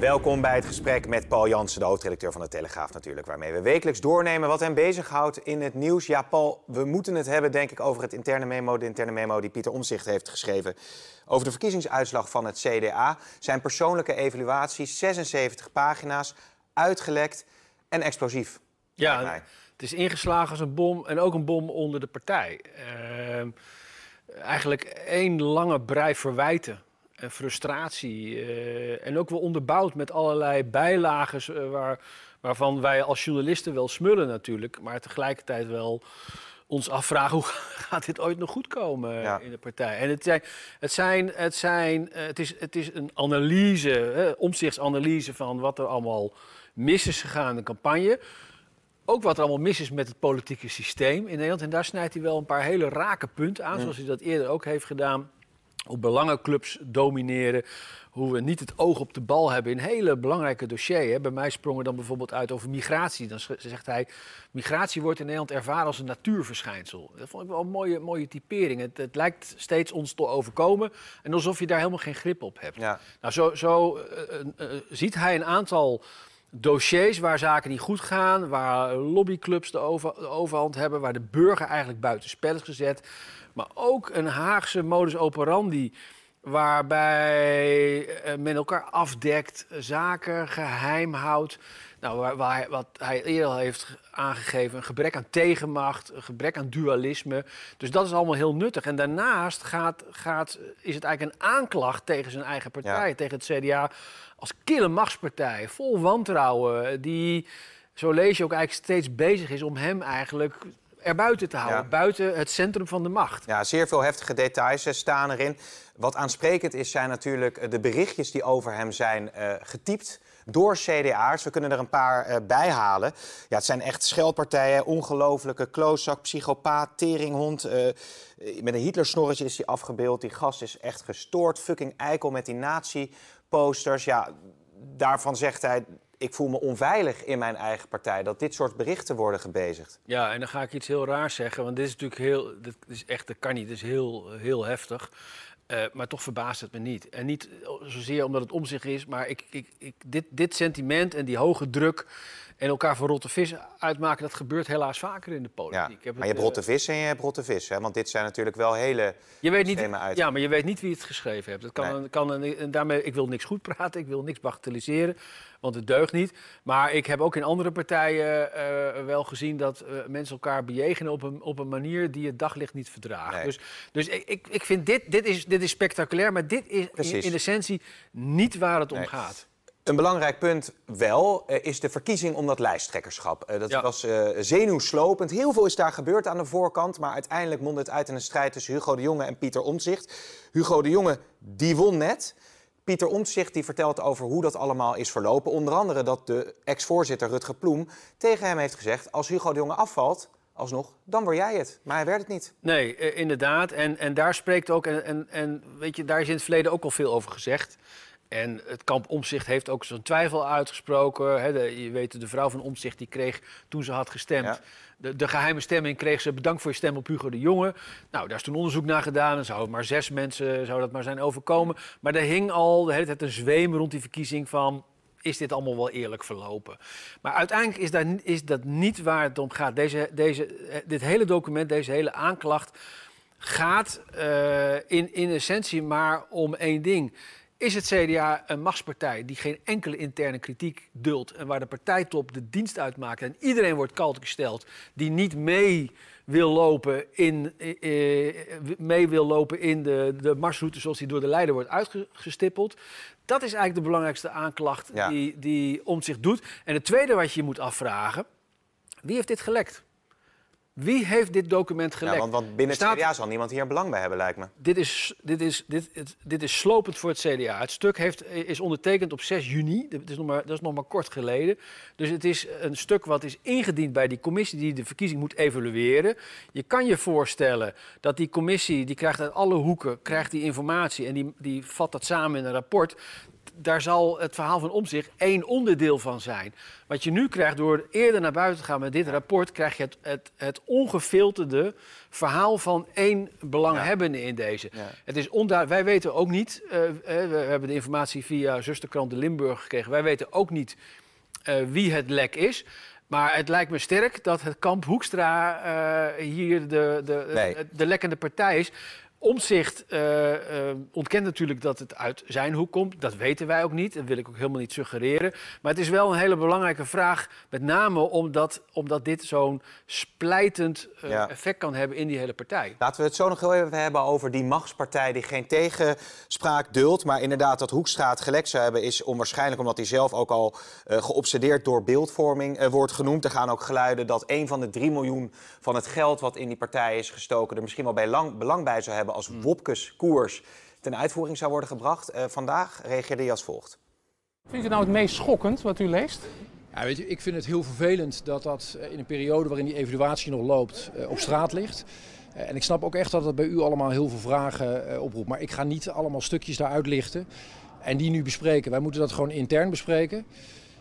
Welkom bij het gesprek met Paul Jansen, de hoofdredacteur van de Telegraaf natuurlijk, waarmee we wekelijks doornemen wat hem bezighoudt in het nieuws. Ja, Paul, we moeten het hebben, denk ik, over het interne memo, de interne memo die Pieter Omzicht heeft geschreven over de verkiezingsuitslag van het CDA. Zijn persoonlijke evaluatie, 76 pagina's, uitgelekt en explosief. Ja, het is ingeslagen als een bom en ook een bom onder de partij. Uh, eigenlijk één lange brei verwijten en frustratie. Uh, en ook wel onderbouwd met allerlei bijlagen uh, waar, waarvan wij als journalisten wel smullen natuurlijk, maar tegelijkertijd wel ons afvragen hoe gaat dit ooit nog goed komen ja. in de partij. En het zijn, het zijn, het zijn, het is, het is een analyse, hè, omzichtsanalyse van wat er allemaal mis is gegaan in de campagne. Ook wat er allemaal mis is met het politieke systeem in Nederland. En daar snijdt hij wel een paar hele rake punten aan, mm. zoals hij dat eerder ook heeft gedaan hoe belangenclubs domineren, hoe we niet het oog op de bal hebben in hele belangrijke dossiers. Bij mij sprongen dan bijvoorbeeld uit over migratie. Dan zegt hij, migratie wordt in Nederland ervaren als een natuurverschijnsel. Dat vond ik wel een mooie, mooie typering. Het, het lijkt steeds ons te overkomen en alsof je daar helemaal geen grip op hebt. Ja. Nou, zo, zo uh, uh, uh, ziet hij een aantal dossiers waar zaken niet goed gaan, waar lobbyclubs de, over, de overhand hebben, waar de burger eigenlijk buitenspel is gezet. Maar ook een Haagse modus operandi waarbij eh, men elkaar afdekt, zaken geheim houdt. Nou, waar, wat hij eerder al heeft aangegeven, een gebrek aan tegenmacht, een gebrek aan dualisme. Dus dat is allemaal heel nuttig. En daarnaast gaat, gaat, is het eigenlijk een aanklacht tegen zijn eigen partij, ja. tegen het CDA, als kille machtspartij, vol wantrouwen, die, zo lees je ook eigenlijk steeds bezig is om hem eigenlijk erbuiten te houden. Ja. Buiten het centrum van de macht. Ja, zeer veel heftige details staan erin. Wat aansprekend is, zijn natuurlijk de berichtjes die over hem zijn uh, getypt door CDA's. We kunnen er een paar uh, bij halen. Ja, het zijn echt scheldpartijen, ongelofelijke klootzak, psychopaat, teringhond. Uh, met een Hitlersnorretje is hij afgebeeld. Die gast is echt gestoord. Fucking eikel met die nazi-posters. Ja, daarvan zegt hij ik voel me onveilig in mijn eigen partij. Dat dit soort berichten worden gebezigd. Ja, en dan ga ik iets heel raars zeggen. Want dit is natuurlijk heel. Dit is echt, dat kan niet. Dit is heel, heel heftig. Uh, maar toch verbaast het me niet. En niet zozeer omdat het om zich is, maar ik, ik, ik, dit, dit sentiment en die hoge druk en elkaar voor rotte vis uitmaken, dat gebeurt helaas vaker in de politiek. Ja, maar je hebt rotte vis en je hebt rotte vis, hè? want dit zijn natuurlijk wel hele je weet niet, uit. Ja, maar je weet niet wie het geschreven heeft. Dat kan, nee. kan en daarmee, ik wil niks goed praten, ik wil niks bagatelliseren, want het deugt niet. Maar ik heb ook in andere partijen uh, wel gezien dat uh, mensen elkaar bejegenen op een, op een manier die het daglicht niet verdraagt. Nee. Dus, dus ik, ik vind dit, dit, is, dit is spectaculair, maar dit is in, in essentie niet waar het om gaat. Een belangrijk punt wel uh, is de verkiezing om dat lijsttrekkerschap. Uh, dat ja. was uh, zenuwslopend. Heel veel is daar gebeurd aan de voorkant. Maar uiteindelijk mondde het uit in een strijd tussen Hugo de Jonge en Pieter Omtzigt. Hugo de Jonge die won net. Pieter Omtzigt die vertelt over hoe dat allemaal is verlopen. Onder andere dat de ex-voorzitter Rutger Ploem tegen hem heeft gezegd... als Hugo de Jonge afvalt, alsnog, dan word jij het. Maar hij werd het niet. Nee, inderdaad. En, en daar spreekt ook... En, en, en weet je, daar is in het verleden ook al veel over gezegd... En het kamp Omzicht heeft ook zo'n twijfel uitgesproken. He, de, je weet, de vrouw van Omzicht die kreeg toen ze had gestemd. Ja. De, de, geheime stemming kreeg ze bedankt voor je stem op Hugo de Jonge. Nou, daar is toen onderzoek naar gedaan. En zou maar zes mensen zou dat maar zijn overkomen. Maar er hing al de hele tijd een zweem rond die verkiezing van is dit allemaal wel eerlijk verlopen. Maar uiteindelijk is, daar, is dat niet waar het om gaat. Deze, deze, dit hele document, deze hele aanklacht gaat uh, in, in essentie maar om één ding. Is het CDA een machtspartij die geen enkele interne kritiek duldt en waar de partijtop de dienst uitmaakt en iedereen wordt kalt gesteld die niet mee wil lopen in, eh, mee wil lopen in de, de marsroute zoals die door de leider wordt uitgestippeld? Dat is eigenlijk de belangrijkste aanklacht ja. die, die om zich doet. En het tweede wat je moet afvragen, wie heeft dit gelekt? Wie heeft dit document gelekt? Ja, want, want binnen het Staat- CDA zal niemand hier belang bij hebben, lijkt me. dit is, dit, is, dit, het- dit is slopend voor het CDA. Het stuk heeft, is ondertekend op 6 juni. Dat is, nog maar, dat is nog maar kort geleden. Dus het is een stuk wat is ingediend bij die commissie die de verkiezing moet evalueren. Je kan je voorstellen dat die commissie, die krijgt uit alle hoeken krijgt die informatie en die, die vat dat samen in een rapport. Daar zal het verhaal van Omzicht één onderdeel van zijn. Wat je nu krijgt door eerder naar buiten te gaan met dit rapport, krijg je het, het, het ongefilterde verhaal van één belanghebbende in deze. Ja. Het is. Wij weten ook niet, eh, eh, we hebben de informatie via zusterkrant De Limburg gekregen. Wij weten ook niet eh, wie het lek is. Maar het lijkt me sterk dat het kamp Hoekstra hier de, de, Nee. de, de lekkende partij is. Omzicht eh, eh, ontkent natuurlijk dat het uit zijn hoek komt. Dat weten wij ook niet. Dat wil ik ook helemaal niet suggereren. Maar het is wel een hele belangrijke vraag. Met name omdat, omdat dit zo'n splijtend eh, Ja. effect kan hebben in die hele partij. Laten we het zo nog heel even hebben over die machtspartij die geen tegenspraak duldt. Maar inderdaad, dat Hoekstra het gelekt zou hebben, is onwaarschijnlijk. Omdat hij zelf ook al geobsedeerd door beeldvorming wordt genoemd. Er gaan ook geluiden dat een van de 3 miljoen van het geld wat in die partij is gestoken. er misschien wel bij lang, belang bij zou hebben als Wopkes koers ten uitvoering zou worden gebracht. Eh, vandaag reageerde hij als volgt. Vindt u het nou het meest schokkend wat u leest? Ja, weet je, ik vind het heel vervelend dat dat eh, in een periode waarin die evaluatie nog loopt eh, op straat ligt. Eh, En ik snap ook echt dat het bij u allemaal heel veel vragen oproept. Maar ik ga niet allemaal stukjes daaruit lichten en die nu bespreken. Wij moeten dat gewoon intern bespreken.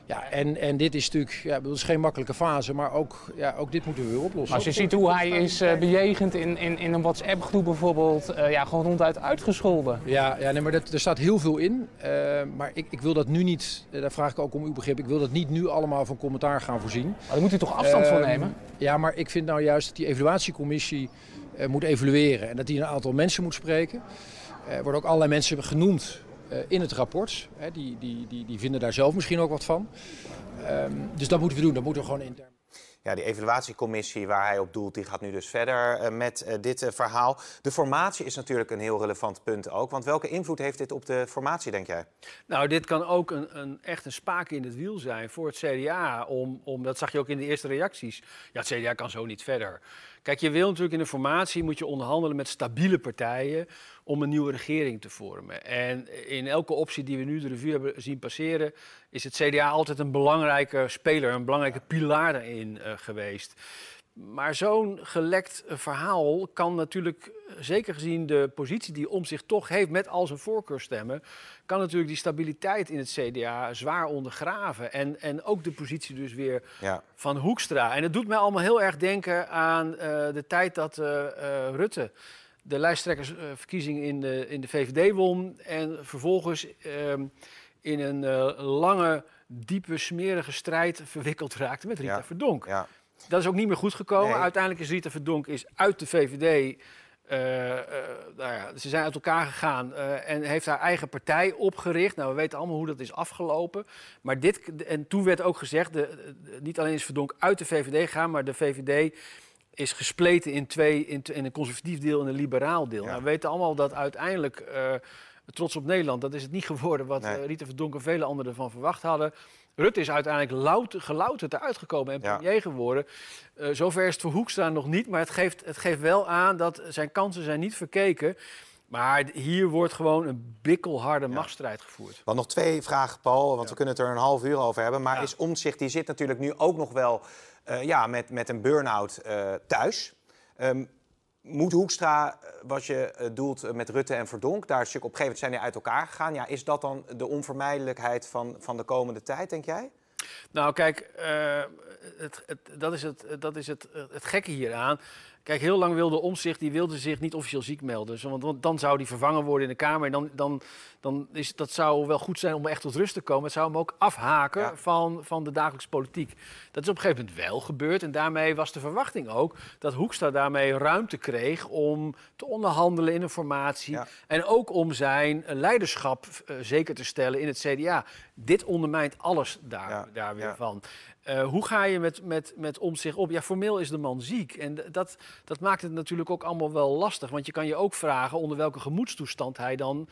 Ja, en, en dit is natuurlijk, ja, het is geen makkelijke fase, maar ook, ja, ook dit moeten we weer oplossen. Als je ziet hoe hij is eh, bejegend in, in, in een WhatsApp-groep bijvoorbeeld, eh, ja, gewoon ronduit uitgescholden. Ja, ja nee, maar dat, er staat heel veel in. Eh, maar ik, ik wil dat nu niet, daar vraag ik ook om uw begrip, ik wil dat niet nu allemaal van commentaar gaan voorzien. Maar daar moet u toch afstand van Ehm, nemen? Ja, maar ik vind nou juist dat die evaluatiecommissie moet evalueren en dat die een aantal mensen moet spreken. Er worden ook allerlei mensen genoemd in het rapport. Hè, die, die, die, die vinden daar zelf misschien ook wat van. Ehm, dus dat moeten we doen, dat moeten we gewoon intern. Ja, die evaluatiecommissie waar hij op doelt, die gaat nu dus verder eh, met eh, dit eh, verhaal. De formatie is natuurlijk een heel relevant punt ook. Want welke invloed heeft dit op de formatie, denk jij? Nou, dit kan ook een, een, echt een spaak in het wiel zijn voor het CDA. Om, om, dat zag je ook in de eerste reacties. Ja, het CDA kan zo niet verder. Kijk, je wil natuurlijk in de formatie moet je onderhandelen met stabiele partijen om een nieuwe regering te vormen. En in elke optie die we nu de revue hebben zien passeren, is het CDA altijd een belangrijke speler, een belangrijke pilaar daarin eh, geweest. Maar zo'n gelekt verhaal kan natuurlijk, eh, zeker gezien de positie die om zich toch heeft met al zijn voorkeurstemmen, kan natuurlijk die stabiliteit in het CDA zwaar ondergraven. En, en ook de positie dus weer Ja. van Hoekstra. En het doet mij allemaal heel erg denken aan eh, de tijd dat eh, Rutte de lijsttrekkersverkiezing in de, in de VVD won. En vervolgens ehm, in een lange, diepe, smerige strijd verwikkeld raakte met Rita Ja. Verdonk. Ja. Dat is ook niet meer goed gekomen. Nee. Uiteindelijk is Rita Verdonk is uit de VVD. eh, eh, nou ja, ze zijn uit elkaar gegaan eh, en heeft haar eigen partij opgericht. Nou, we weten allemaal hoe dat is afgelopen. Maar dit, en toen werd ook gezegd, de, de- niet alleen is Verdonk uit de VVD gegaan, maar de VVD is gespleten in twee, in, een conservatief deel en een liberaal deel. Ja. Nou, we weten allemaal dat uiteindelijk trots op Nederland, dat is het niet geworden wat Nee. Rita Verdonk en vele anderen ervan verwacht hadden. Rutte is uiteindelijk lout, gelouterd eruit gekomen en Ja. premier geworden. Eh, zover is het voor Hoekstra nog niet, maar het geeft, het geeft wel aan dat zijn kansen zijn niet verkeken. Maar hier wordt gewoon een bikkelharde machtsstrijd gevoerd. Want nog twee vragen, Paul, want we kunnen het er een half uur over hebben. Maar is Omtzigt, die zit natuurlijk nu ook nog wel eh, ja, met, met een burn-out eh, thuis. Ehm, moet Hoekstra, eh, wat je eh, doelt eh, met Rutte en Verdonk, daar is op een gegeven moment zijn die uit elkaar gegaan. Ja, is dat dan de onvermijdelijkheid van, van de komende tijd, denk jij? Nou, kijk, het, dat is, het, dat is het, het gekke hieraan. Kijk, heel lang wilde Omzicht, die wilde zich niet officieel ziek melden. Zo, Want, want dan zou die vervangen worden in de Kamer. En dan, dan, dan is, dat zou wel goed zijn om echt tot rust te komen. Het zou hem ook afhaken Ja. van, van de dagelijkse politiek. Dat is op een gegeven moment wel gebeurd. En daarmee was de verwachting ook dat Hoekstra daarmee ruimte kreeg om te onderhandelen in een formatie. Ja. En ook om zijn leiderschap eh, zeker te stellen in het CDA. Dit ondermijnt alles daar, Ja, daar weer ja. van. Eh, hoe ga je met, met, met omzicht op? Ja, formeel is de man ziek. En dat, dat maakt het natuurlijk ook allemaal wel lastig. Want je kan je ook vragen onder welke gemoedstoestand hij dan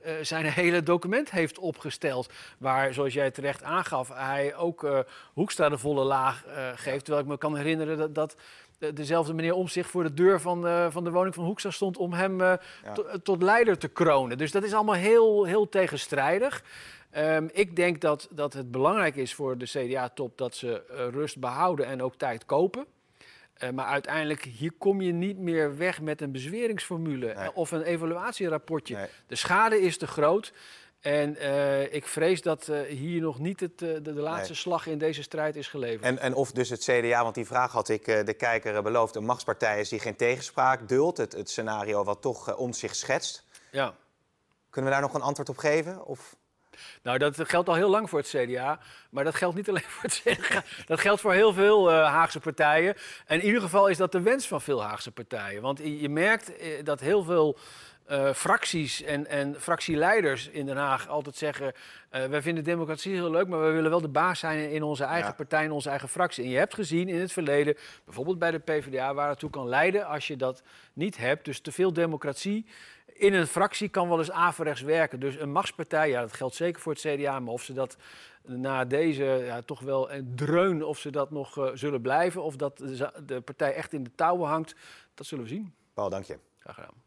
eh, zijn hele document heeft opgesteld. Waar, zoals jij terecht aangaf, hij ook eh, Hoekstra de volle laag geeft. Terwijl ik me kan herinneren dat, dat de- dezelfde meneer Omzicht voor de deur van, eh, van de woning van Hoekstra stond om hem eh, Ja. to- tot leider te kronen. Dus dat is allemaal heel, heel tegenstrijdig. Ehm, ik denk dat, dat het belangrijk is voor de CDA-top dat ze eh, rust behouden en ook tijd kopen. Maar uiteindelijk, hier kom je niet meer weg met een bezweringsformule Nee. of een evaluatierapportje. Nee. De schade is te groot. En eh, ik vrees dat eh, hier nog niet het, eh, de, de laatste Nee. slag in deze strijd is geleverd. En, en of dus het CDA, want die vraag had ik de kijker beloofd, een machtspartij is die geen tegenspraak duldt. Het, het scenario wat toch om zich schetst. ja. Kunnen we daar nog een antwoord op geven? Of... Nou, dat geldt al heel lang voor het CDA. Maar dat geldt niet alleen voor het CDA. Dat geldt voor heel veel Haagse partijen. En in ieder geval is dat de wens van veel Haagse partijen. Want je merkt dat heel veel eh, fracties en, en fractieleiders in Den Haag altijd zeggen... eh, wij vinden democratie heel leuk, maar we willen wel de baas zijn in onze eigen Ja. partij, in onze eigen fractie. En je hebt gezien in het verleden, bijvoorbeeld bij de PvdA... waar het toe kan leiden als je dat niet hebt. Dus te veel democratie in een fractie kan wel eens averechts werken. Dus een machtspartij, ja, dat geldt zeker voor het CDA. Maar of ze dat na deze ja, toch wel een dreun, of ze dat nog eh, zullen blijven... of dat de, de partij echt in de touwen hangt, dat zullen we zien. Paul, dank je. Graag gedaan.